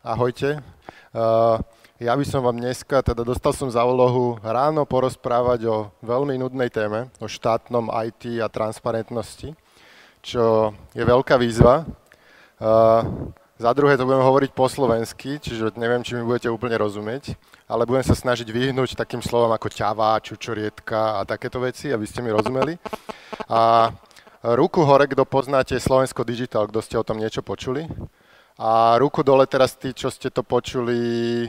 Ahojte. Uh, ja by som vám dneska, teda dostal som za úlohu ráno porozprávať o veľmi nudnej téme, o štátnom IT a transparentnosti, čo je veľká výzva. Uh, za druhé to budem hovoriť po slovensky, čiže neviem, či mi budete úplne rozumieť, ale budem sa snažiť vyhnúť takým slovom ako ťava, čučorietka a takéto veci, aby ste mi rozumeli. A ruku hore, kto poznáte Slovensko Digital, kto ste o tom niečo počuli. A ruku dole teraz tí, čo ste to počuli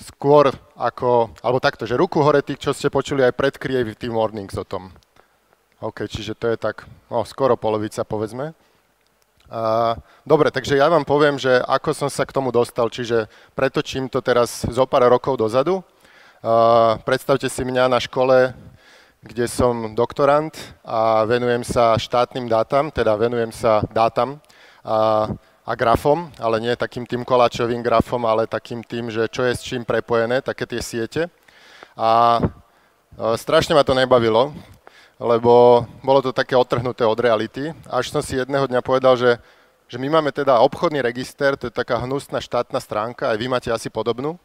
skôr ako, alebo takto, že ruku hore tí, čo ste počuli aj pred Creative Mornings o tom. OK, čiže to je tak, no, skoro polovica, povedzme. Uh, dobre, takže ja vám poviem, že ako som sa k tomu dostal, čiže pretočím to teraz zo pár rokov dozadu. Uh, predstavte si mňa na škole, kde som doktorant a venujem sa štátnym dátam, teda venujem sa dátam. Uh, a grafom, ale nie takým tým koláčovým grafom, ale takým tým, že čo je s čím prepojené, také tie siete. A e, strašne ma to nebavilo, lebo bolo to také odtrhnuté od reality. Až som si jedného dňa povedal, že, že my máme teda obchodný register, to je taká hnusná štátna stránka, aj vy máte asi podobnú.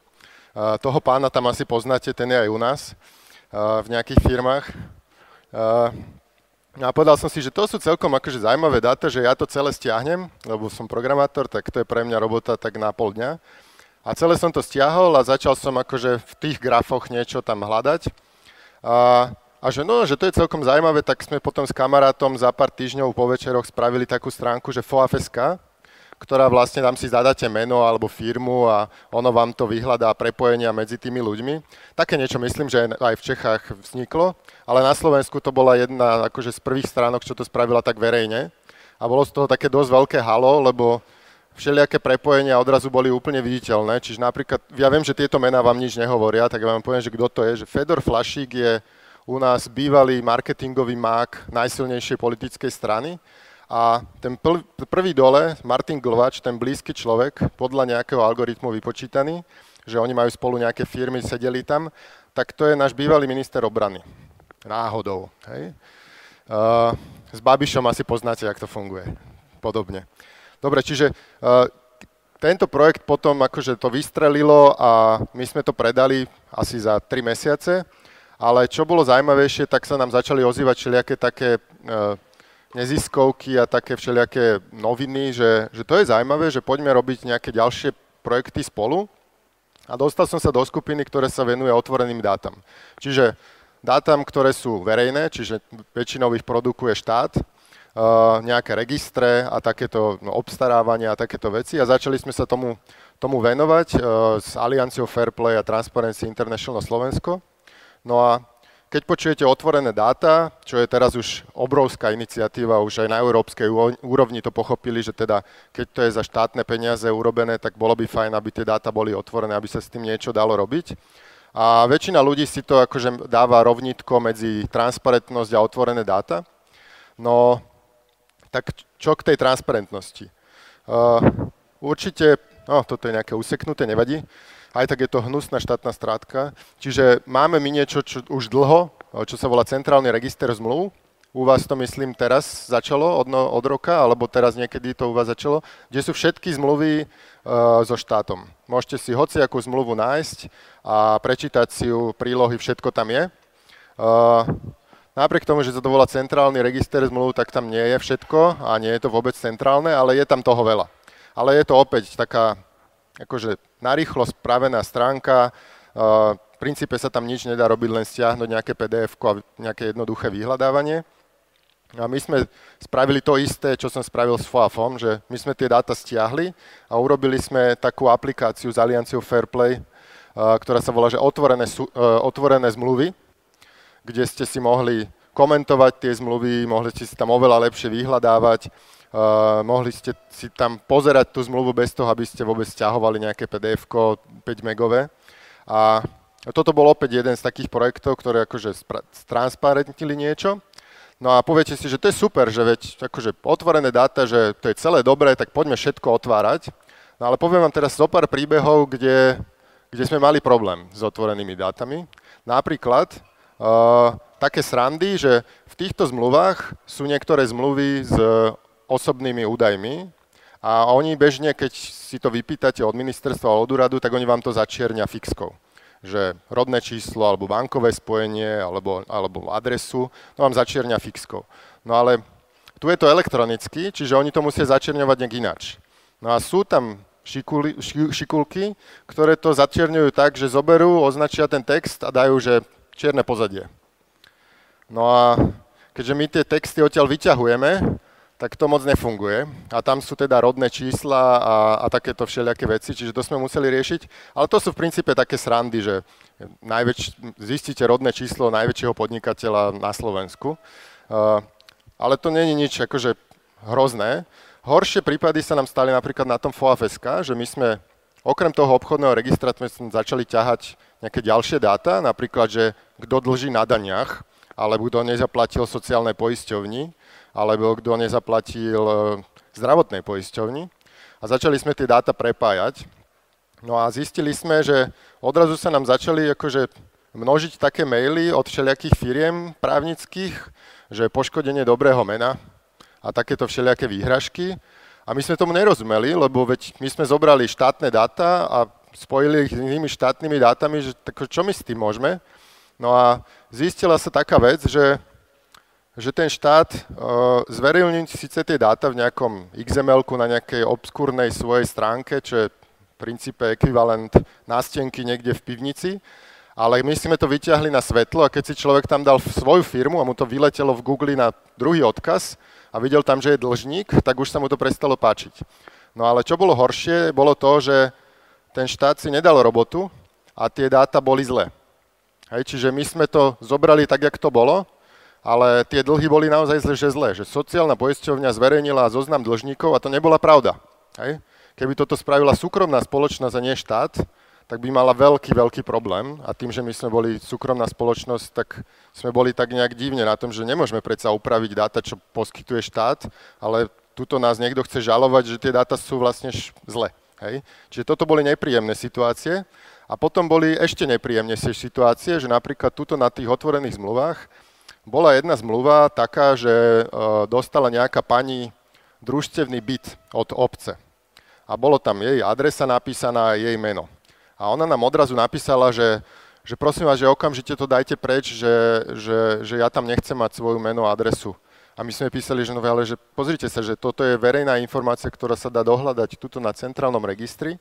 Uh, toho pána tam asi poznáte, ten je aj u nás uh, v nejakých firmách. No a povedal som si, že to sú celkom akože zaujímavé dáta, že ja to celé stiahnem, lebo som programátor, tak to je pre mňa robota tak na pol dňa. A celé som to stiahol a začal som akože v tých grafoch niečo tam hľadať. A, a že no, že to je celkom zaujímavé, tak sme potom s kamarátom za pár týždňov po večeroch spravili takú stránku, že FOAFSK, ktorá vlastne tam si zadáte meno alebo firmu a ono vám to vyhľadá prepojenia medzi tými ľuďmi. Také niečo myslím, že aj v Čechách vzniklo, ale na Slovensku to bola jedna akože z prvých stránok, čo to spravila tak verejne. A bolo z toho také dosť veľké halo, lebo všelijaké prepojenia odrazu boli úplne viditeľné. Čiže napríklad, ja viem, že tieto mená vám nič nehovoria, tak ja vám poviem, že kto to je. Že Fedor Flašík je u nás bývalý marketingový mák najsilnejšej politickej strany a ten prvý dole, Martin Glvač, ten blízky človek, podľa nejakého algoritmu vypočítaný, že oni majú spolu nejaké firmy, sedeli tam, tak to je náš bývalý minister obrany. Náhodou. Hej? Uh, s Babišom asi poznáte, jak to funguje. Podobne. Dobre, čiže uh, tento projekt potom akože to vystrelilo a my sme to predali asi za 3 mesiace, ale čo bolo zaujímavejšie, tak sa nám začali ozývať všelijaké také uh, neziskovky a také všelijaké noviny, že, že to je zaujímavé, že poďme robiť nejaké ďalšie projekty spolu. A dostal som sa do skupiny, ktoré sa venuje otvoreným dátam. Čiže dátam, ktoré sú verejné, čiže väčšinou ich produkuje štát, uh, nejaké registre a takéto no, obstarávania a takéto veci. A začali sme sa tomu, tomu venovať uh, s Alianciou Fairplay a Transparency International Slovensko. No a keď počujete otvorené dáta, čo je teraz už obrovská iniciatíva, už aj na európskej úrovni to pochopili, že teda keď to je za štátne peniaze urobené, tak bolo by fajn, aby tie dáta boli otvorené, aby sa s tým niečo dalo robiť. A väčšina ľudí si to akože dáva rovnitko medzi transparentnosť a otvorené dáta. No, tak čo k tej transparentnosti? Uh, určite, no toto je nejaké useknuté, nevadí aj tak je to hnusná štátna strátka. Čiže máme my niečo čo už dlho, čo sa volá Centrálny register zmluv. U vás to myslím teraz začalo od, no, od roka, alebo teraz niekedy to u vás začalo, kde sú všetky zmluvy uh, so štátom. Môžete si hociakú zmluvu nájsť a prečítať si ju, prílohy, všetko tam je. Uh, Napriek tomu, že sa to volá centrálny register zmluv, tak tam nie je všetko a nie je to vôbec centrálne, ale je tam toho veľa. Ale je to opäť taká akože narýchlo spravená stránka, v princípe sa tam nič nedá robiť, len stiahnuť nejaké pdf a nejaké jednoduché vyhľadávanie. A my sme spravili to isté, čo som spravil s FOAFom, že my sme tie dáta stiahli a urobili sme takú aplikáciu s Alianciou Fairplay, ktorá sa volá, že otvorené, otvorené zmluvy, kde ste si mohli komentovať tie zmluvy, mohli ste si tam oveľa lepšie vyhľadávať, Uh, mohli ste si tam pozerať tú zmluvu bez toho, aby ste vôbec stiahovali nejaké pdf 5 megové. A toto bol opäť jeden z takých projektov, ktoré akože transparentnili niečo. No a poviete si, že to je super, že veď akože otvorené dáta, že to je celé dobré, tak poďme všetko otvárať. No ale poviem vám teraz zo pár príbehov, kde, kde sme mali problém s otvorenými dátami. Napríklad uh, také srandy, že v týchto zmluvách sú niektoré zmluvy s osobnými údajmi a oni bežne, keď si to vypýtate od ministerstva alebo od úradu, tak oni vám to začiernia fixkou že rodné číslo alebo bankové spojenie alebo, alebo adresu, no vám začierňa fixkou. No ale tu je to elektronicky, čiže oni to musia začierňovať nejak ináč. No a sú tam šikuli, šikulky, ktoré to začierňujú tak, že zoberú, označia ten text a dajú, že čierne pozadie. No a keďže my tie texty odtiaľ vyťahujeme, tak to moc nefunguje. A tam sú teda rodné čísla a, a takéto všelijaké veci, čiže to sme museli riešiť. Ale to sú v princípe také srandy, že najväč, zistíte rodné číslo najväčšieho podnikateľa na Slovensku. Uh, ale to není nič akože hrozné. Horšie prípady sa nám stali napríklad na tom FOAFSK, že my sme okrem toho obchodného registra sme začali ťahať nejaké ďalšie dáta, napríklad, že kto dlží na daniach, alebo kto nezaplatil sociálne poisťovni, alebo kto nezaplatil e, zdravotnej poisťovni. A začali sme tie dáta prepájať. No a zistili sme, že odrazu sa nám začali akože množiť také maily od všelijakých firiem právnických, že poškodenie dobrého mena a takéto všelijaké výhražky. A my sme tomu nerozumeli, lebo veď my sme zobrali štátne dáta a spojili ich s inými štátnymi dátami, že tak čo my s tým môžeme? No a zistila sa taká vec, že že ten štát uh, zverejní síce tie dáta v nejakom xml na nejakej obskúrnej svojej stránke, čo je v princípe ekvivalent nástenky niekde v pivnici, ale my sme to vyťahli na svetlo a keď si človek tam dal svoju firmu a mu to vyletelo v Google na druhý odkaz a videl tam, že je dlžník, tak už sa mu to prestalo páčiť. No ale čo bolo horšie, bolo to, že ten štát si nedal robotu a tie dáta boli zlé. Hej, čiže my sme to zobrali tak, jak to bolo, ale tie dlhy boli naozaj zle, že zlé, že sociálna poisťovňa zverejnila zoznam dlžníkov a to nebola pravda. Hej? Keby toto spravila súkromná spoločnosť a nie štát, tak by mala veľký, veľký problém a tým, že my sme boli súkromná spoločnosť, tak sme boli tak nejak divne na tom, že nemôžeme predsa upraviť dáta, čo poskytuje štát, ale tuto nás niekto chce žalovať, že tie dáta sú vlastne zle. Hej? Čiže toto boli nepríjemné situácie a potom boli ešte nepríjemnejšie situácie, že napríklad tuto na tých otvorených zmluvách bola jedna zmluva taká, že e, dostala nejaká pani družstevný byt od obce. A bolo tam jej adresa napísaná a jej meno. A ona nám odrazu napísala, že, že prosím vás, že okamžite to dajte preč, že, že, že ja tam nechcem mať svoju meno a adresu. A my sme písali, že no ale že pozrite sa, že toto je verejná informácia, ktorá sa dá dohľadať tuto na centrálnom registri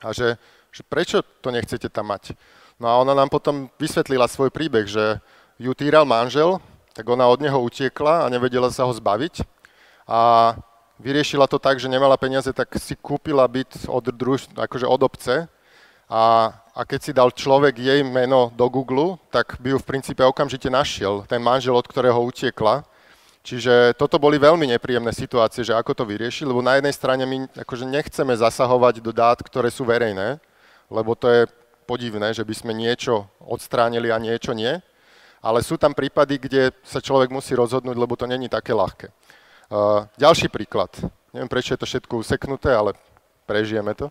a že, že prečo to nechcete tam mať. No a ona nám potom vysvetlila svoj príbeh, že, ju týral manžel, tak ona od neho utiekla a nevedela sa ho zbaviť. A vyriešila to tak, že nemala peniaze, tak si kúpila byt od, druž, akože od obce a, a keď si dal človek jej meno do Google, tak by ju v princípe okamžite našiel, ten manžel, od ktorého utiekla. Čiže toto boli veľmi nepríjemné situácie, že ako to vyriešiť, lebo na jednej strane my akože nechceme zasahovať do dát, ktoré sú verejné, lebo to je podivné, že by sme niečo odstránili a niečo nie ale sú tam prípady, kde sa človek musí rozhodnúť, lebo to není také ľahké. Ďalší príklad. Neviem, prečo je to všetko useknuté, ale prežijeme to.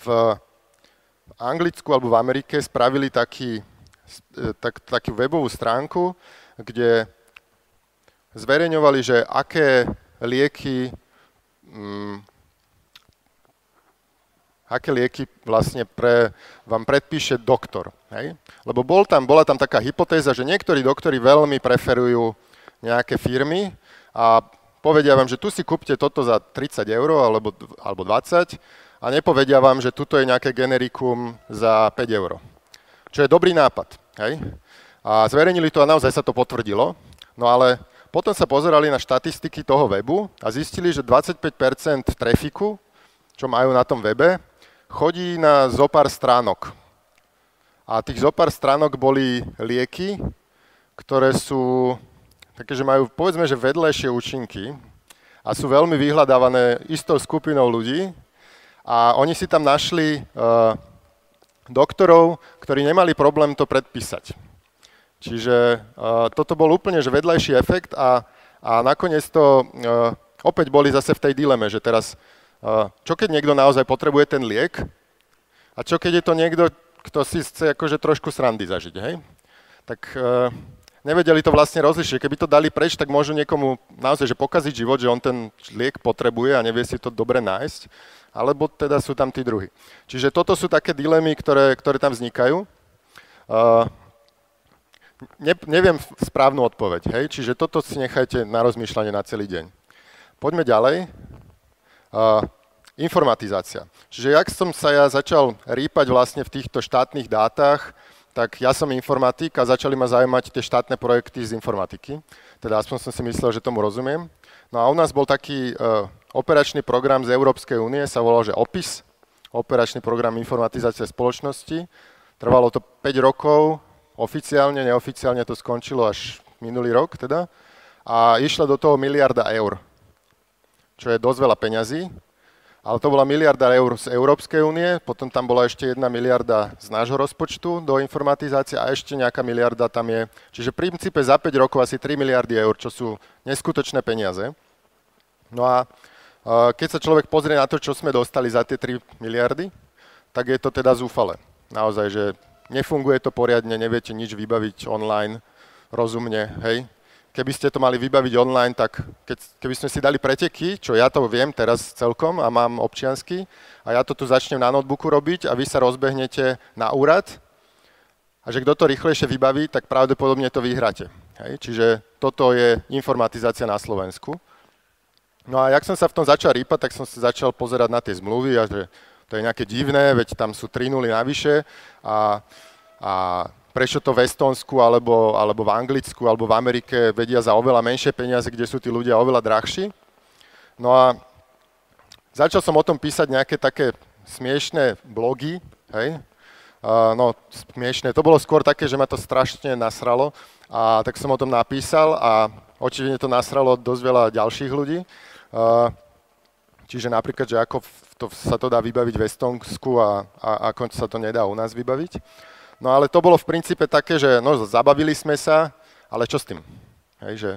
V Anglicku alebo v Amerike spravili taký, tak, takú webovú stránku, kde zverejňovali, že aké lieky mm, aké lieky vlastne pre, vám predpíše doktor. Hej? Lebo bol tam, bola tam taká hypotéza, že niektorí doktori veľmi preferujú nejaké firmy a povedia vám, že tu si kúpte toto za 30 eur alebo, alebo 20 a nepovedia vám, že tuto je nejaké generikum za 5 eur. Čo je dobrý nápad. Hej? A zverejnili to a naozaj sa to potvrdilo. No ale potom sa pozerali na štatistiky toho webu a zistili, že 25% trafiku, čo majú na tom webe, chodí na zopár stránok. A tých zopár stránok boli lieky, ktoré sú také, že majú povedzme, že vedlejšie účinky a sú veľmi vyhľadávané istou skupinou ľudí. A oni si tam našli uh, doktorov, ktorí nemali problém to predpísať. Čiže uh, toto bol úplne že vedľajší efekt a, a nakoniec to uh, opäť boli zase v tej dileme, že teraz čo keď niekto naozaj potrebuje ten liek a čo keď je to niekto, kto si chce akože trošku srandy zažiť, hej? Tak nevedeli to vlastne rozlišiť. Keby to dali preč, tak môžu niekomu naozaj že pokaziť život, že on ten liek potrebuje a nevie si to dobre nájsť, alebo teda sú tam tí druhy. Čiže toto sú také dilemy, ktoré, ktoré tam vznikajú. Uh, ne, neviem správnu odpoveď, hej? čiže toto si nechajte na rozmýšľanie na celý deň. Poďme ďalej. Informatizácia. Čiže jak som sa ja začal rýpať vlastne v týchto štátnych dátach, tak ja som informatik a začali ma zaujímať tie štátne projekty z informatiky. Teda aspoň som si myslel, že tomu rozumiem. No a u nás bol taký uh, operačný program z Európskej únie, sa volal, že OPIS, operačný program informatizácie spoločnosti. Trvalo to 5 rokov, oficiálne, neoficiálne to skončilo až minulý rok teda. A išla do toho miliarda eur, čo je dosť veľa peňazí ale to bola miliarda eur z Európskej únie, potom tam bola ešte jedna miliarda z nášho rozpočtu do informatizácie a ešte nejaká miliarda tam je. Čiže v princípe za 5 rokov asi 3 miliardy eur, čo sú neskutočné peniaze. No a keď sa človek pozrie na to, čo sme dostali za tie 3 miliardy, tak je to teda zúfale. Naozaj, že nefunguje to poriadne, neviete nič vybaviť online rozumne, hej, keby ste to mali vybaviť online, tak keď, keby sme si dali preteky, čo ja to viem teraz celkom a mám občiansky, a ja to tu začnem na notebooku robiť a vy sa rozbehnete na úrad, a že kto to rýchlejšie vybaví, tak pravdepodobne to vyhráte. Hej? Čiže toto je informatizácia na Slovensku. No a jak som sa v tom začal rýpať, tak som sa začal pozerať na tie zmluvy a že to je nejaké divné, veď tam sú 3 nuly navyše a, a prečo to v Estonsku alebo, alebo v Anglicku alebo v Amerike vedia za oveľa menšie peniaze, kde sú tí ľudia oveľa drahší. No a začal som o tom písať nejaké také smiešné blogy, hej, uh, no smiešné, to bolo skôr také, že ma to strašne nasralo a tak som o tom napísal a očividne to nasralo dosť veľa ďalších ľudí. Uh, čiže napríklad, že ako to, sa to dá vybaviť v Estonsku a, a ako sa to nedá u nás vybaviť. No ale to bolo v princípe také, že no, zabavili sme sa, ale čo s tým? Hej, že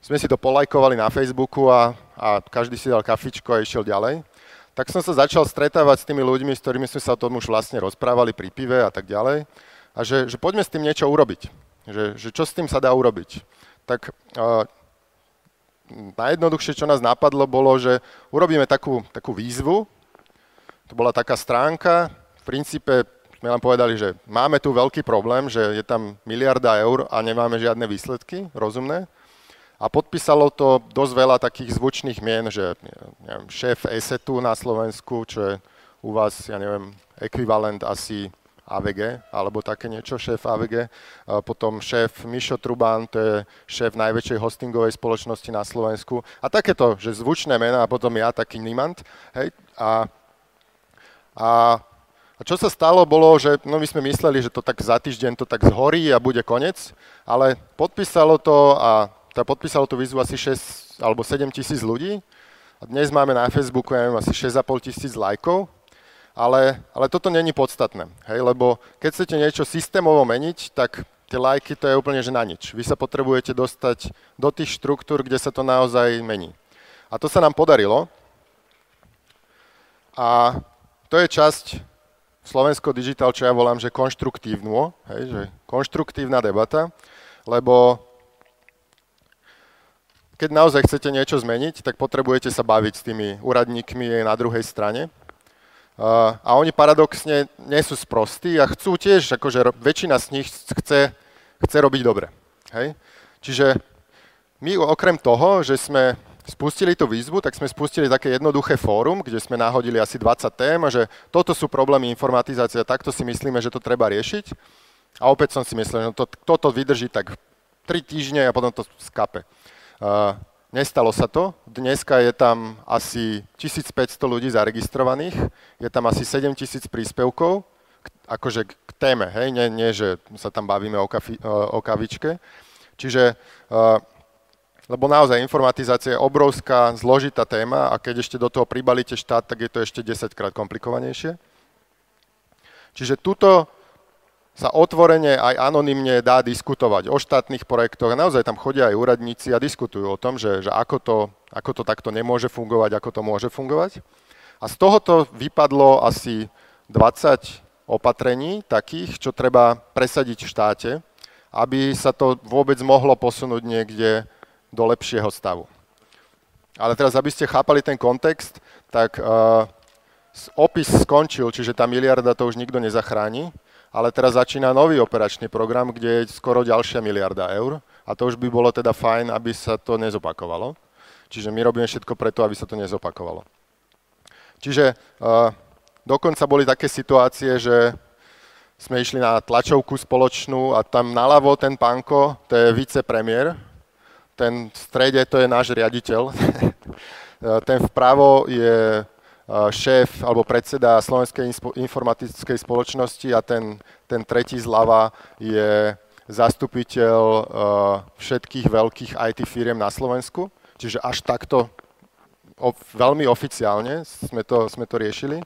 sme si to polajkovali na Facebooku a, a každý si dal kafičko a išiel ďalej. Tak som sa začal stretávať s tými ľuďmi, s ktorými sme sa o tom už vlastne rozprávali pri pive a tak ďalej. A že, že poďme s tým niečo urobiť. Že, že čo s tým sa dá urobiť. Tak uh, najjednoduchšie, čo nás napadlo, bolo, že urobíme takú, takú výzvu. To bola taká stránka, v princípe sme len povedali, že máme tu veľký problém, že je tam miliarda eur a nemáme žiadne výsledky rozumné. A podpísalo to dosť veľa takých zvučných mien, že neviem, šéf ESETu na Slovensku, čo je u vás, ja neviem, ekvivalent asi AVG, alebo také niečo, šéf AVG. A potom šéf Mišo Trubán, to je šéf najväčšej hostingovej spoločnosti na Slovensku. A takéto, že zvučné mená a potom ja, taký Nimant. Hej, a, a a čo sa stalo, bolo, že no my sme mysleli, že to tak za týždeň to tak zhorí a bude koniec, ale podpísalo to a tá podpísalo tú výzvu asi 6 alebo 7 tisíc ľudí. A dnes máme na Facebooku, ja neviem, asi 6,5 tisíc lajkov, ale, ale toto není podstatné, hej, lebo keď chcete niečo systémovo meniť, tak tie lajky to je úplne že na nič. Vy sa potrebujete dostať do tých štruktúr, kde sa to naozaj mení. A to sa nám podarilo. A to je časť Slovensko Digital, čo ja volám, že konštruktívnu, hej, že konštruktívna debata, lebo keď naozaj chcete niečo zmeniť, tak potrebujete sa baviť s tými úradníkmi na druhej strane. A oni paradoxne nie sú sprostí a chcú tiež, akože väčšina z nich chce, chce robiť dobre. Hej? Čiže my okrem toho, že sme spustili tú výzvu, tak sme spustili také jednoduché fórum, kde sme nahodili asi 20 tém že toto sú problémy informatizácie, takto si myslíme, že to treba riešiť. A opäť som si myslel, že to, toto vydrží tak 3 týždne a potom to skape. Uh, nestalo sa to. Dneska je tam asi 1500 ľudí zaregistrovaných, je tam asi 7000 príspevkov, k, akože k téme, hej, nie, nie že sa tam bavíme o, kafi, o, o kavičke. Čiže uh, lebo naozaj informatizácia je obrovská, zložitá téma a keď ešte do toho pribalíte štát, tak je to ešte 10 krát komplikovanejšie. Čiže tuto sa otvorene aj anonymne dá diskutovať o štátnych projektoch naozaj tam chodia aj úradníci a diskutujú o tom, že, že ako, to, ako to takto nemôže fungovať, ako to môže fungovať. A z tohoto vypadlo asi 20 opatrení takých, čo treba presadiť v štáte, aby sa to vôbec mohlo posunúť niekde do lepšieho stavu. Ale teraz, aby ste chápali ten kontext, tak uh, opis skončil, čiže tá miliarda to už nikto nezachráni, ale teraz začína nový operačný program, kde je skoro ďalšia miliarda eur a to už by bolo teda fajn, aby sa to nezopakovalo. Čiže my robíme všetko preto, aby sa to nezopakovalo. Čiže uh, dokonca boli také situácie, že sme išli na tlačovku spoločnú a tam naľavo ten pánko, to je vicepremiér, ten v strede to je náš riaditeľ, ten vpravo je šéf alebo predseda Slovenskej informatickej spoločnosti a ten, ten tretí zľava je zastupiteľ všetkých veľkých IT firiem na Slovensku. Čiže až takto veľmi oficiálne sme to, sme to riešili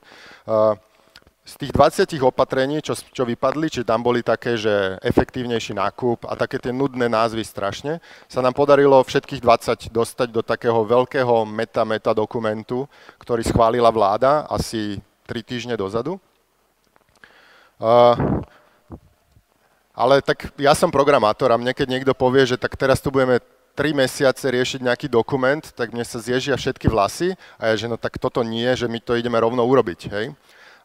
z tých 20 opatrení, čo, čo vypadli, či tam boli také, že efektívnejší nákup a také tie nudné názvy strašne, sa nám podarilo všetkých 20 dostať do takého veľkého meta-meta dokumentu, ktorý schválila vláda asi 3 týždne dozadu. Uh, ale tak ja som programátor a mne keď niekto povie, že tak teraz tu budeme 3 mesiace riešiť nejaký dokument, tak mne sa zježia všetky vlasy a ja, že no tak toto nie, že my to ideme rovno urobiť, hej.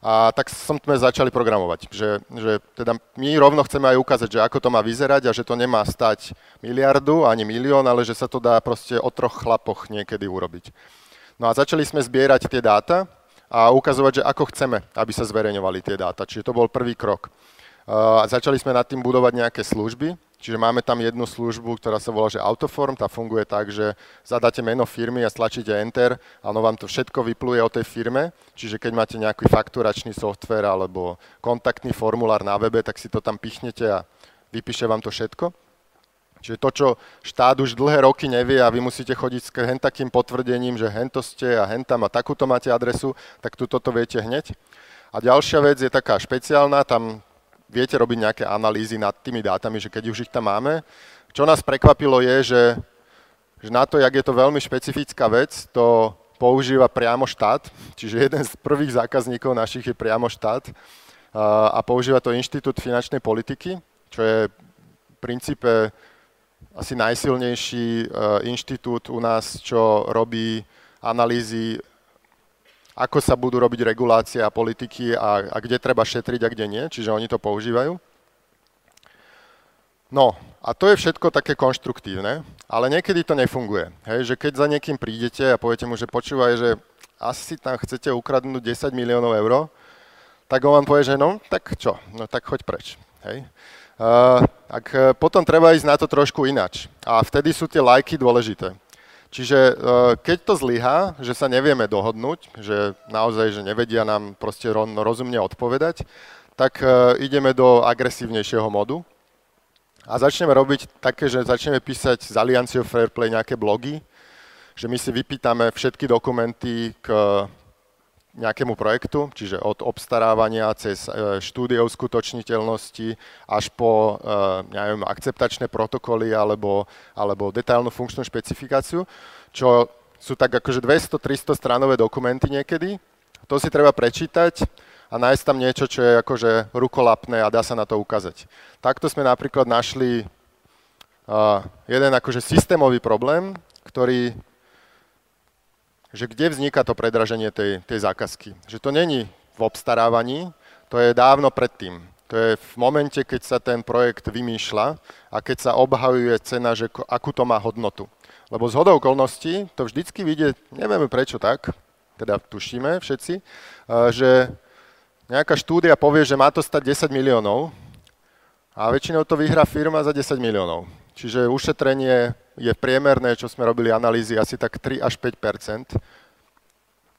A tak som sme začali programovať, že, že teda my rovno chceme aj ukázať, že ako to má vyzerať a že to nemá stať miliardu ani milión, ale že sa to dá proste o troch chlapoch niekedy urobiť. No a začali sme zbierať tie dáta a ukazovať, že ako chceme, aby sa zverejňovali tie dáta. Čiže to bol prvý krok. A začali sme nad tým budovať nejaké služby, Čiže máme tam jednu službu, ktorá sa volá, že Autoform, tá funguje tak, že zadáte meno firmy a stlačíte Enter a ono vám to všetko vypluje o tej firme. Čiže keď máte nejaký fakturačný software alebo kontaktný formulár na webe, tak si to tam pichnete a vypíše vám to všetko. Čiže to, čo štát už dlhé roky nevie a vy musíte chodiť s hen takým potvrdením, že hento ste a hen tam a takúto máte adresu, tak tu toto viete hneď. A ďalšia vec je taká špeciálna, tam viete robiť nejaké analýzy nad tými dátami, že keď už ich tam máme. Čo nás prekvapilo je, že, že na to, jak je to veľmi špecifická vec, to používa priamo štát, čiže jeden z prvých zákazníkov našich je priamo štát a, používa to Inštitút finančnej politiky, čo je v princípe asi najsilnejší uh, inštitút u nás, čo robí analýzy ako sa budú robiť regulácie a politiky a, a kde treba šetriť a kde nie, čiže oni to používajú. No a to je všetko také konštruktívne, ale niekedy to nefunguje. Hej, že keď za niekým prídete a poviete mu, že počúvaj, že asi tam chcete ukradnúť 10 miliónov eur, tak on vám povie, že no, tak čo, no tak choď preč. Hej. Uh, ak potom treba ísť na to trošku inač. A vtedy sú tie lajky dôležité. Čiže e, keď to zlyhá, že sa nevieme dohodnúť, že naozaj, že nevedia nám proste rozumne odpovedať, tak e, ideme do agresívnejšieho modu. A začneme robiť také, že začneme písať z Alianciou Fairplay nejaké blogy, že my si vypýtame všetky dokumenty k nejakému projektu, čiže od obstarávania cez e, štúdie uskutočniteľnosti až po e, neviem, akceptačné protokoly alebo, alebo detailnú funkčnú špecifikáciu, čo sú tak akože 200-300 stranové dokumenty niekedy. To si treba prečítať a nájsť tam niečo, čo je akože rukolapné a dá sa na to ukázať. Takto sme napríklad našli uh, jeden akože systémový problém, ktorý že kde vzniká to predraženie tej, tej zákazky. Že to není v obstarávaní, to je dávno predtým. To je v momente, keď sa ten projekt vymýšľa a keď sa obhajuje cena, že akú to má hodnotu. Lebo z hodou okolností to vždycky vidie, nevieme prečo tak, teda tušíme všetci, že nejaká štúdia povie, že má to stať 10 miliónov a väčšinou to vyhrá firma za 10 miliónov. Čiže ušetrenie je priemerné, čo sme robili analýzy, asi tak 3 až 5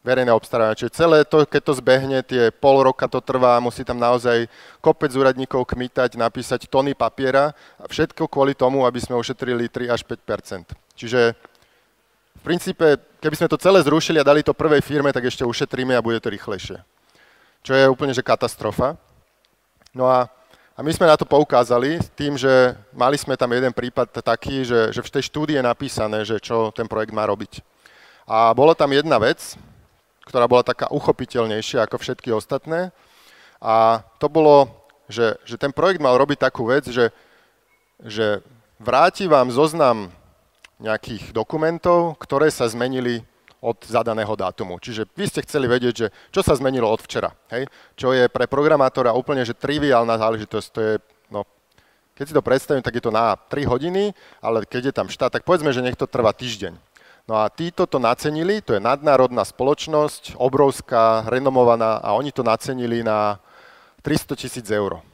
verejné obstarávanie. Čiže celé to, keď to zbehne, tie pol roka to trvá, musí tam naozaj kopec úradníkov kmitať, napísať tony papiera, a všetko kvôli tomu, aby sme ušetrili 3 až 5% Čiže v princípe, keby sme to celé zrušili a dali to prvej firme, tak ešte ušetríme a bude to rýchlejšie. Čo je úplne že katastrofa. No a a my sme na to poukázali tým, že mali sme tam jeden prípad taký, že, že v tej štúdii je napísané, že čo ten projekt má robiť. A bolo tam jedna vec, ktorá bola taká uchopiteľnejšia ako všetky ostatné. A to bolo, že, že ten projekt mal robiť takú vec, že že vráti vám zoznam nejakých dokumentov, ktoré sa zmenili od zadaného dátumu. Čiže vy ste chceli vedieť, že čo sa zmenilo od včera. Hej? Čo je pre programátora úplne že triviálna záležitosť. To je, no, keď si to predstavím, tak je to na 3 hodiny, ale keď je tam štát, tak povedzme, že nech to trvá týždeň. No a títo to nacenili, to je nadnárodná spoločnosť, obrovská, renomovaná a oni to nacenili na 300 tisíc eur.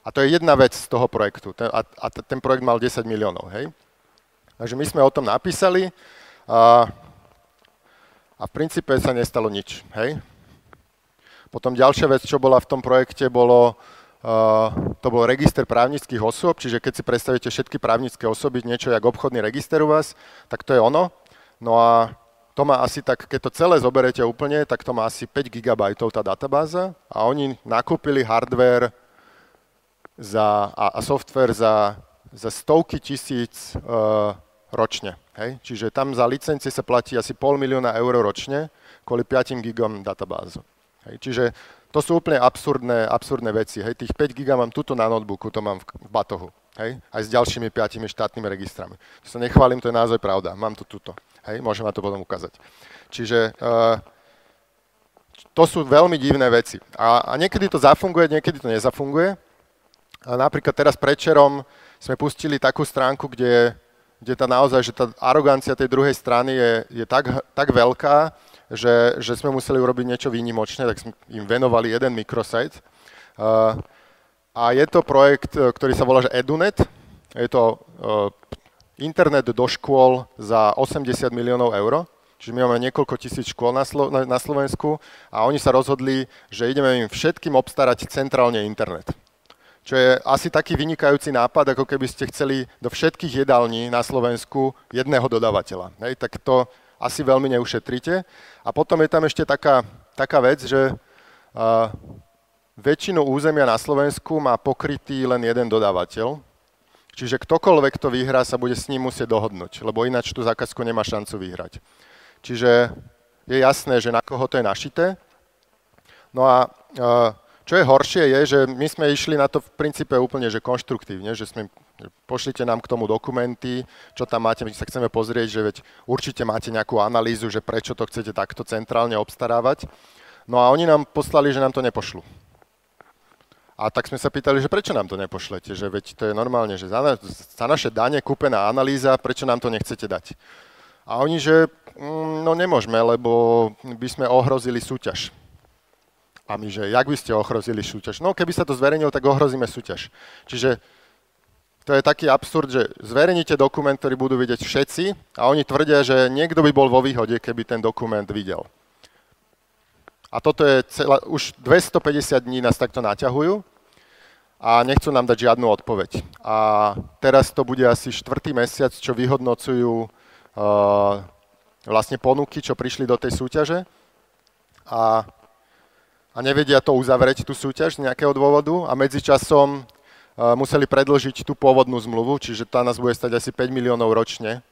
A to je jedna vec z toho projektu. A, a ten projekt mal 10 miliónov. Hej? Takže my sme o tom napísali a, a v princípe sa nestalo nič. Hej? Potom ďalšia vec, čo bola v tom projekte, bolo, uh, to bol register právnických osôb, čiže keď si predstavíte všetky právnické osoby, niečo jak obchodný register u vás, tak to je ono. No a to má asi tak, keď to celé zoberete úplne, tak to má asi 5 GB tá databáza a oni nakúpili hardware za, a, a software za, za stovky tisíc uh, ročne. Hej? Čiže tam za licencie sa platí asi pol milióna eur ročne kvôli 5 gigom databázu. Hej? Čiže to sú úplne absurdné, absurdné veci. Hej? Tých 5 giga mám tuto na notebooku, to mám v, v batohu. Hej? Aj s ďalšími 5 štátnymi registrami. To sa nechválim, to je naozaj pravda. Mám to tuto. Hej? Môžem vám to potom ukázať. Čiže uh, to sú veľmi divné veci. A, a niekedy to zafunguje, niekedy to nezafunguje. A napríklad teraz predčerom sme pustili takú stránku, kde kde tá naozaj, že tá arogancia tej druhej strany je, je tak, tak veľká, že, že sme museli urobiť niečo výnimočné, tak sme im venovali jeden mikrosite. Uh, a je to projekt, ktorý sa volá že Edunet. Je to uh, internet do škôl za 80 miliónov eur. Čiže my máme niekoľko tisíc škôl na, Slo- na Slovensku a oni sa rozhodli, že ideme im všetkým obstarať centrálne internet čo je asi taký vynikajúci nápad, ako keby ste chceli do všetkých jedální na Slovensku jedného dodávateľa. Hej, tak to asi veľmi neušetríte. A potom je tam ešte taká, taká vec, že uh, väčšinu územia na Slovensku má pokrytý len jeden dodávateľ, čiže ktokoľvek to vyhrá, sa bude s ním musieť dohodnúť, lebo ináč tú zákazku nemá šancu vyhrať. Čiže je jasné, že na koho to je našité. No a uh, čo je horšie je, že my sme išli na to v princípe úplne že konštruktívne, že sme pošlite nám k tomu dokumenty, čo tam máte, my sa chceme pozrieť, že veď určite máte nejakú analýzu, že prečo to chcete takto centrálne obstarávať. No a oni nám poslali, že nám to nepošlu. A tak sme sa pýtali, že prečo nám to nepošlete, že veď to je normálne, že za, na, za naše dane kúpená analýza, prečo nám to nechcete dať. A oni, že mm, no nemôžeme, lebo by sme ohrozili súťaž. A my, že jak by ste ohrozili súťaž? No keby sa to zverejnilo, tak ohrozíme súťaž. Čiže to je taký absurd, že zverejnite dokument, ktorý budú vidieť všetci a oni tvrdia, že niekto by bol vo výhode, keby ten dokument videl. A toto je celá, už 250 dní nás takto naťahujú a nechcú nám dať žiadnu odpoveď. A teraz to bude asi štvrtý mesiac, čo vyhodnocujú uh, vlastne ponuky, čo prišli do tej súťaže. A a nevedia to uzavrieť, tú súťaž z nejakého dôvodu a medzičasom uh, museli predlžiť tú pôvodnú zmluvu, čiže tá nás bude stať asi 5 miliónov ročne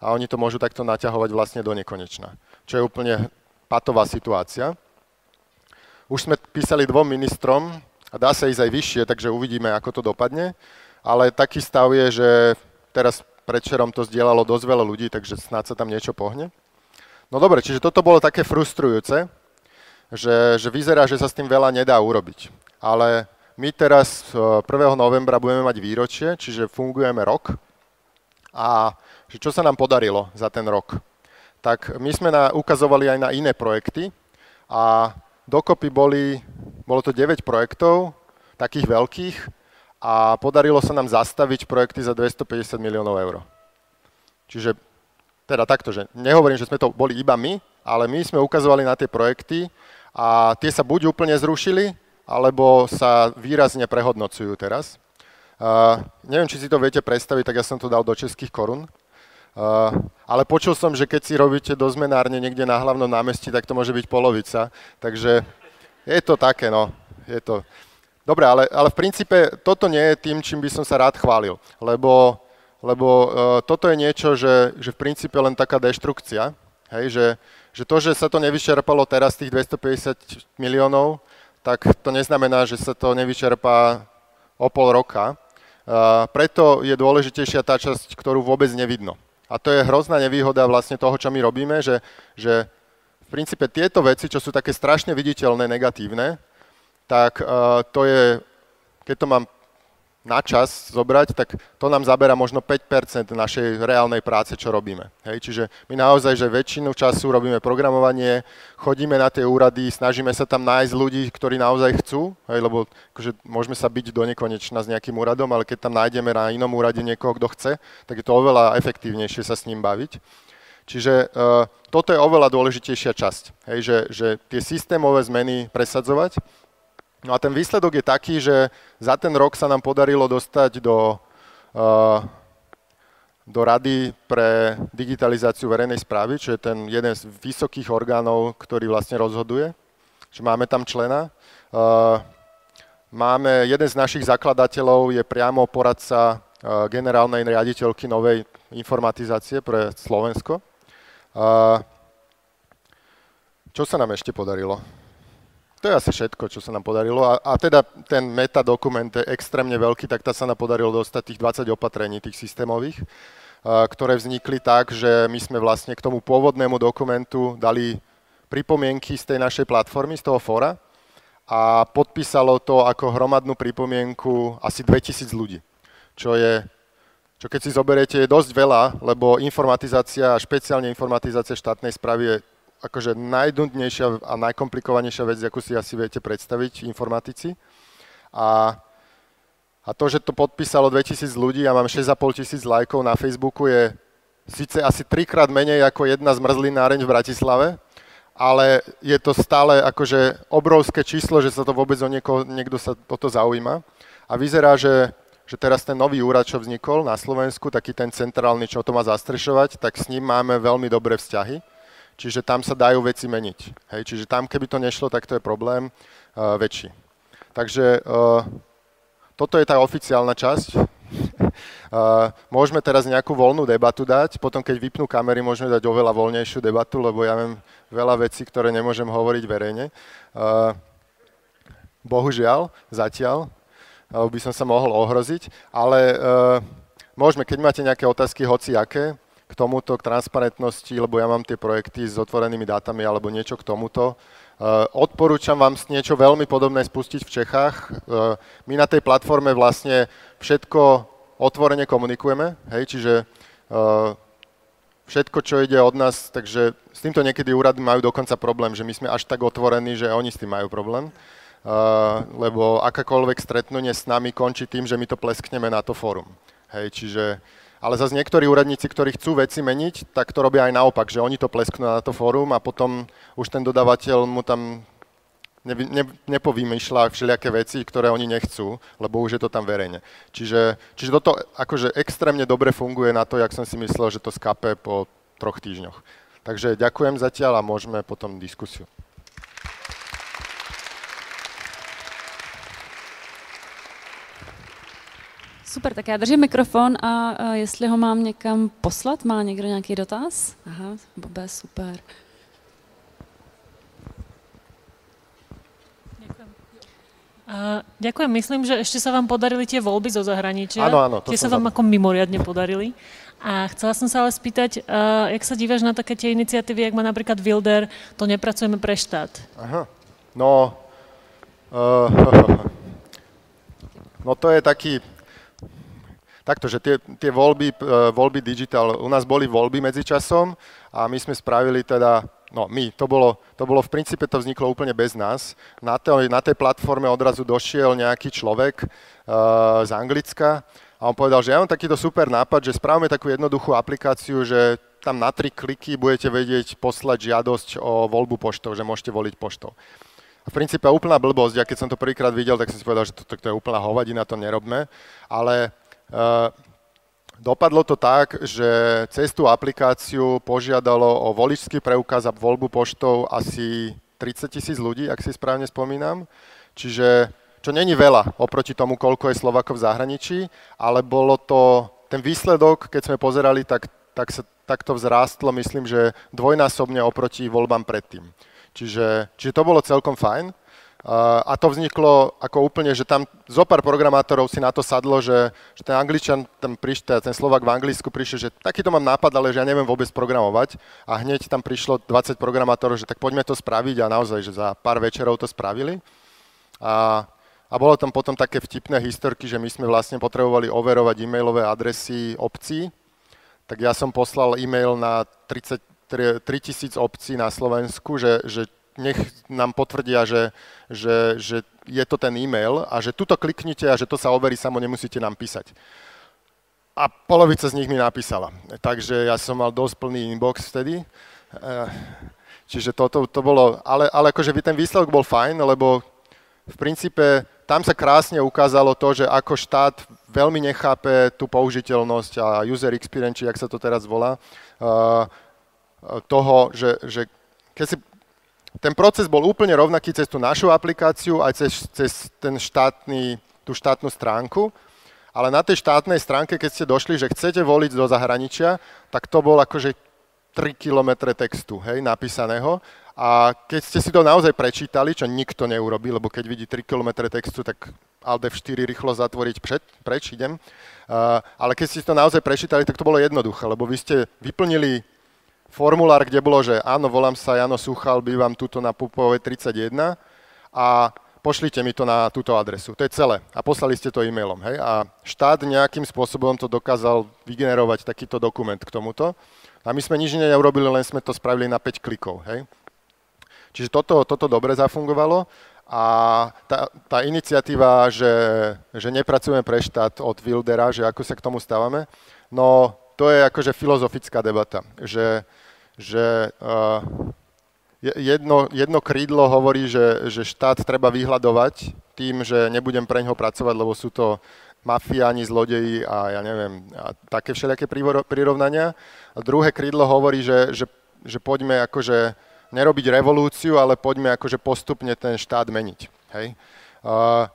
a oni to môžu takto naťahovať vlastne do nekonečna, čo je úplne patová situácia. Už sme písali dvom ministrom a dá sa ísť aj vyššie, takže uvidíme, ako to dopadne, ale taký stav je, že teraz predčerom to zdieľalo dosť veľa ľudí, takže snáď sa tam niečo pohne. No dobre, čiže toto bolo také frustrujúce, že, že vyzerá, že sa s tým veľa nedá urobiť. Ale my teraz 1. E, novembra budeme mať výročie, čiže fungujeme rok. A že čo sa nám podarilo za ten rok? Tak my sme na, ukazovali aj na iné projekty a dokopy boli, bolo to 9 projektov, takých veľkých, a podarilo sa nám zastaviť projekty za 250 miliónov eur. Čiže teda takto, že nehovorím, že sme to boli iba my, ale my sme ukazovali na tie projekty a tie sa buď úplne zrušili, alebo sa výrazne prehodnocujú teraz. Uh, neviem, či si to viete predstaviť, tak ja som to dal do českých korún. Uh, ale počul som, že keď si robíte do zmenárne niekde na hlavnom námestí, tak to môže byť polovica. Takže je to také, no. Je to... Dobre, ale, ale v princípe toto nie je tým, čím by som sa rád chválil. Lebo, lebo uh, toto je niečo, že, že v princípe len taká deštrukcia. Hej, že, že to, že sa to nevyčerpalo teraz tých 250 miliónov, tak to neznamená, že sa to nevyčerpá o pol roka. preto je dôležitejšia tá časť, ktorú vôbec nevidno. A to je hrozná nevýhoda vlastne toho, čo my robíme, že, že v princípe tieto veci, čo sú také strašne viditeľné, negatívne, tak uh, to je, keď to mám na čas zobrať, tak to nám zabera možno 5% našej reálnej práce, čo robíme. Hej, čiže my naozaj, že väčšinu času robíme programovanie, chodíme na tie úrady, snažíme sa tam nájsť ľudí, ktorí naozaj chcú, hej, lebo akože môžeme sa byť do nekonečna s nejakým úradom, ale keď tam nájdeme na inom úrade niekoho, kto chce, tak je to oveľa efektívnejšie sa s ním baviť. Čiže uh, toto je oveľa dôležitejšia časť, hej, že, že tie systémové zmeny presadzovať No a ten výsledok je taký, že za ten rok sa nám podarilo dostať do, uh, do Rady pre digitalizáciu verejnej správy, čo je ten jeden z vysokých orgánov, ktorý vlastne rozhoduje. Že máme tam člena. Uh, máme, jeden z našich zakladateľov je priamo poradca uh, generálnej riaditeľky novej informatizácie pre Slovensko. Čo sa nám ešte podarilo? To je asi všetko, čo sa nám podarilo. A, a teda ten metadokument je extrémne veľký, tak tá sa nám podarilo dostať tých 20 opatrení, tých systémových, ktoré vznikli tak, že my sme vlastne k tomu pôvodnému dokumentu dali pripomienky z tej našej platformy, z toho fóra a podpísalo to ako hromadnú pripomienku asi 2000 ľudí, čo je čo keď si zoberiete, je dosť veľa, lebo informatizácia špeciálne informatizácia štátnej správy je akože najdundnejšia a najkomplikovanejšia vec, ako si asi viete predstaviť informatici. A, a to, že to podpísalo 2000 ľudí a mám 6,5 tisíc lajkov na Facebooku je síce asi trikrát menej ako jedna zmrzlináreň v Bratislave, ale je to stále akože obrovské číslo, že sa to vôbec o nieko, niekto sa o to zaujíma. A vyzerá, že, že teraz ten nový úrad, čo vznikol na Slovensku, taký ten centrálny, čo to má zastrešovať, tak s ním máme veľmi dobré vzťahy čiže tam sa dajú veci meniť. Hej, čiže tam, keby to nešlo, tak to je problém uh, väčší. Takže uh, toto je tá oficiálna časť. Uh, môžeme teraz nejakú voľnú debatu dať, potom keď vypnú kamery, môžeme dať oveľa voľnejšiu debatu, lebo ja viem veľa vecí, ktoré nemôžem hovoriť verejne. Uh, bohužiaľ, zatiaľ, uh, by som sa mohol ohroziť, ale môžeme, keď máte nejaké otázky, hoci aké, k tomuto, k transparentnosti, lebo ja mám tie projekty s otvorenými dátami alebo niečo k tomuto. Uh, odporúčam vám niečo veľmi podobné spustiť v Čechách. Uh, my na tej platforme vlastne všetko otvorene komunikujeme, hej, čiže uh, všetko, čo ide od nás, takže s týmto niekedy úrady majú dokonca problém, že my sme až tak otvorení, že oni s tým majú problém. Uh, lebo akákoľvek stretnutie s nami končí tým, že my to pleskneme na to fórum. Hej, čiže ale zase niektorí úradníci, ktorí chcú veci meniť, tak to robia aj naopak, že oni to plesknú na to fórum a potom už ten dodávateľ mu tam ne, ne, nepovýmyšľa všelijaké veci, ktoré oni nechcú, lebo už je to tam verejne. Čiže, čiže toto akože extrémne dobre funguje na to, jak som si myslel, že to skape po troch týždňoch. Takže ďakujem zatiaľ a môžeme potom diskusiu. Super, tak já držím mikrofon a, a jestli ho mám někam poslat, má někdo nějaký dotaz? Aha, Bobe, super. Uh, ďakujem. Myslím, že ešte sa vám podarili tie voľby zo zahraničia. Áno, áno. Tie sa vám ako mimoriadne podarili. A chcela som sa ale spýtať, uh, jak sa díváš na také tie iniciatívy, jak má napríklad Wilder, to nepracujeme pre štát? Aha, no, uh, no to je taký, Takto, že tie, tie voľby, e, voľby digital, u nás boli voľby medzičasom a my sme spravili teda, no my, to bolo, to bolo v princípe, to vzniklo úplne bez nás. Na, to, na tej platforme odrazu došiel nejaký človek uh, z Anglicka a on povedal, že ja mám takýto super nápad, že spravíme takú jednoduchú aplikáciu, že tam na tri kliky budete vedieť poslať žiadosť o voľbu poštou, že môžete voliť poštou. V princípe úplná blbosť, ja keď som to prvýkrát videl, tak som si povedal, že to, to, to je úplná hovadina, to nerobme, ale dopadlo to tak, že cez tú aplikáciu požiadalo o voličský preukaz a voľbu poštou asi 30 tisíc ľudí, ak si správne spomínam. Čiže, čo není veľa oproti tomu, koľko je Slovakov v zahraničí, ale bolo to, ten výsledok, keď sme pozerali, tak, tak, sa, tak to vzrástlo, myslím, že dvojnásobne oproti voľbám predtým. Čiže, čiže to bolo celkom fajn. A to vzniklo ako úplne, že tam zo pár programátorov si na to sadlo, že, že ten angličan, tam prišiel, ten Slovak v Anglicku prišiel, že takýto mám nápad, ale že ja neviem vôbec programovať. A hneď tam prišlo 20 programátorov, že tak poďme to spraviť a naozaj, že za pár večerov to spravili. A, a bolo tam potom také vtipné historky, že my sme vlastne potrebovali overovať e-mailové adresy obcí, tak ja som poslal e-mail na 30, 3000 obcí na Slovensku, že, že nech nám potvrdia, že, že, že je to ten e-mail a že tuto kliknite a že to sa overí samo, nemusíte nám písať. A polovica z nich mi napísala. Takže ja som mal dosť plný inbox vtedy. Eh, čiže toto to bolo, ale, ale akože ten výsledok bol fajn, lebo v princípe tam sa krásne ukázalo to, že ako štát veľmi nechápe tú použiteľnosť a user experience, jak sa to teraz volá, uh, toho, že, že keď si ten proces bol úplne rovnaký cez tú našu aplikáciu aj cez, cez ten štátny, tú štátnu stránku, ale na tej štátnej stránke, keď ste došli, že chcete voliť do zahraničia, tak to bol akože 3 km textu, hej, napísaného. A keď ste si to naozaj prečítali, čo nikto neurobil, lebo keď vidí 3 km textu, tak Alt F4 rýchlo zatvoriť před, preč, idem. Uh, ale keď ste to naozaj prečítali, tak to bolo jednoduché, lebo vy ste vyplnili formulár, kde bolo, že áno, volám sa Jano Suchal, bývam tuto na Pupovej 31 a pošlite mi to na túto adresu. To je celé. A poslali ste to e-mailom. Hej? A štát nejakým spôsobom to dokázal vygenerovať takýto dokument k tomuto. A my sme nič neurobili, len sme to spravili na 5 klikov. Hej? Čiže toto, toto dobre zafungovalo. A tá, tá iniciatíva, že, že nepracujeme pre štát od Wildera, že ako sa k tomu stávame, no to je akože filozofická debata, že že uh, jedno, jedno krídlo hovorí, že, že štát treba vyhľadovať tým, že nebudem pre ňoho pracovať, lebo sú to mafiáni, zlodeji a ja neviem, a také všelijaké prirovnania. A druhé krídlo hovorí, že, že, že poďme akože nerobiť revolúciu, ale poďme akože postupne ten štát meniť. Hej? Uh,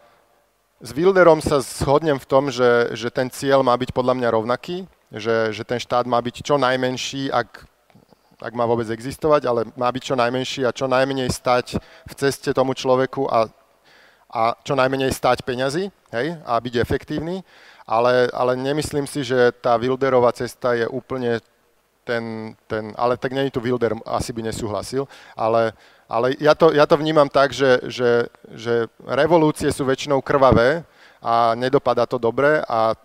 s Wilderom sa shodnem v tom, že, že ten cieľ má byť podľa mňa rovnaký, že, že ten štát má byť čo najmenší, ak ak má vôbec existovať, ale má byť čo najmenší a čo najmenej stať v ceste tomu človeku a, a čo najmenej stať peňazí hej, a byť efektívny. Ale, ale nemyslím si, že tá Wilderová cesta je úplne ten, ten ale tak není tu Wilder, asi by nesúhlasil, ale, ale ja, to, ja to vnímam tak, že, že, že revolúcie sú väčšinou krvavé a nedopadá to dobre a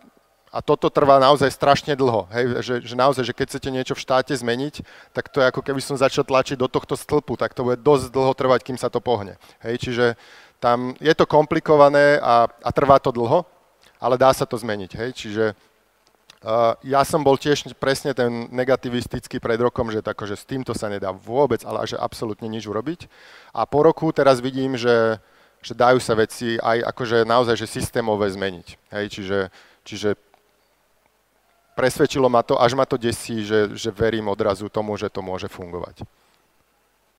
a toto trvá naozaj strašne dlho. Hej, že, že naozaj, že keď chcete niečo v štáte zmeniť, tak to je ako keby som začal tlačiť do tohto stĺpu, tak to bude dosť dlho trvať, kým sa to pohne. Hej, čiže tam je to komplikované a, a trvá to dlho, ale dá sa to zmeniť. Hej, čiže uh, ja som bol tiež presne ten negativistický pred rokom, že, tako, že s týmto sa nedá vôbec, ale že absolútne nič urobiť. A po roku teraz vidím, že, že dajú sa veci aj akože naozaj že systémové zmeniť. Hej, čiže, čiže presvedčilo ma to, až ma to desí, že, že verím odrazu tomu, že to môže fungovať.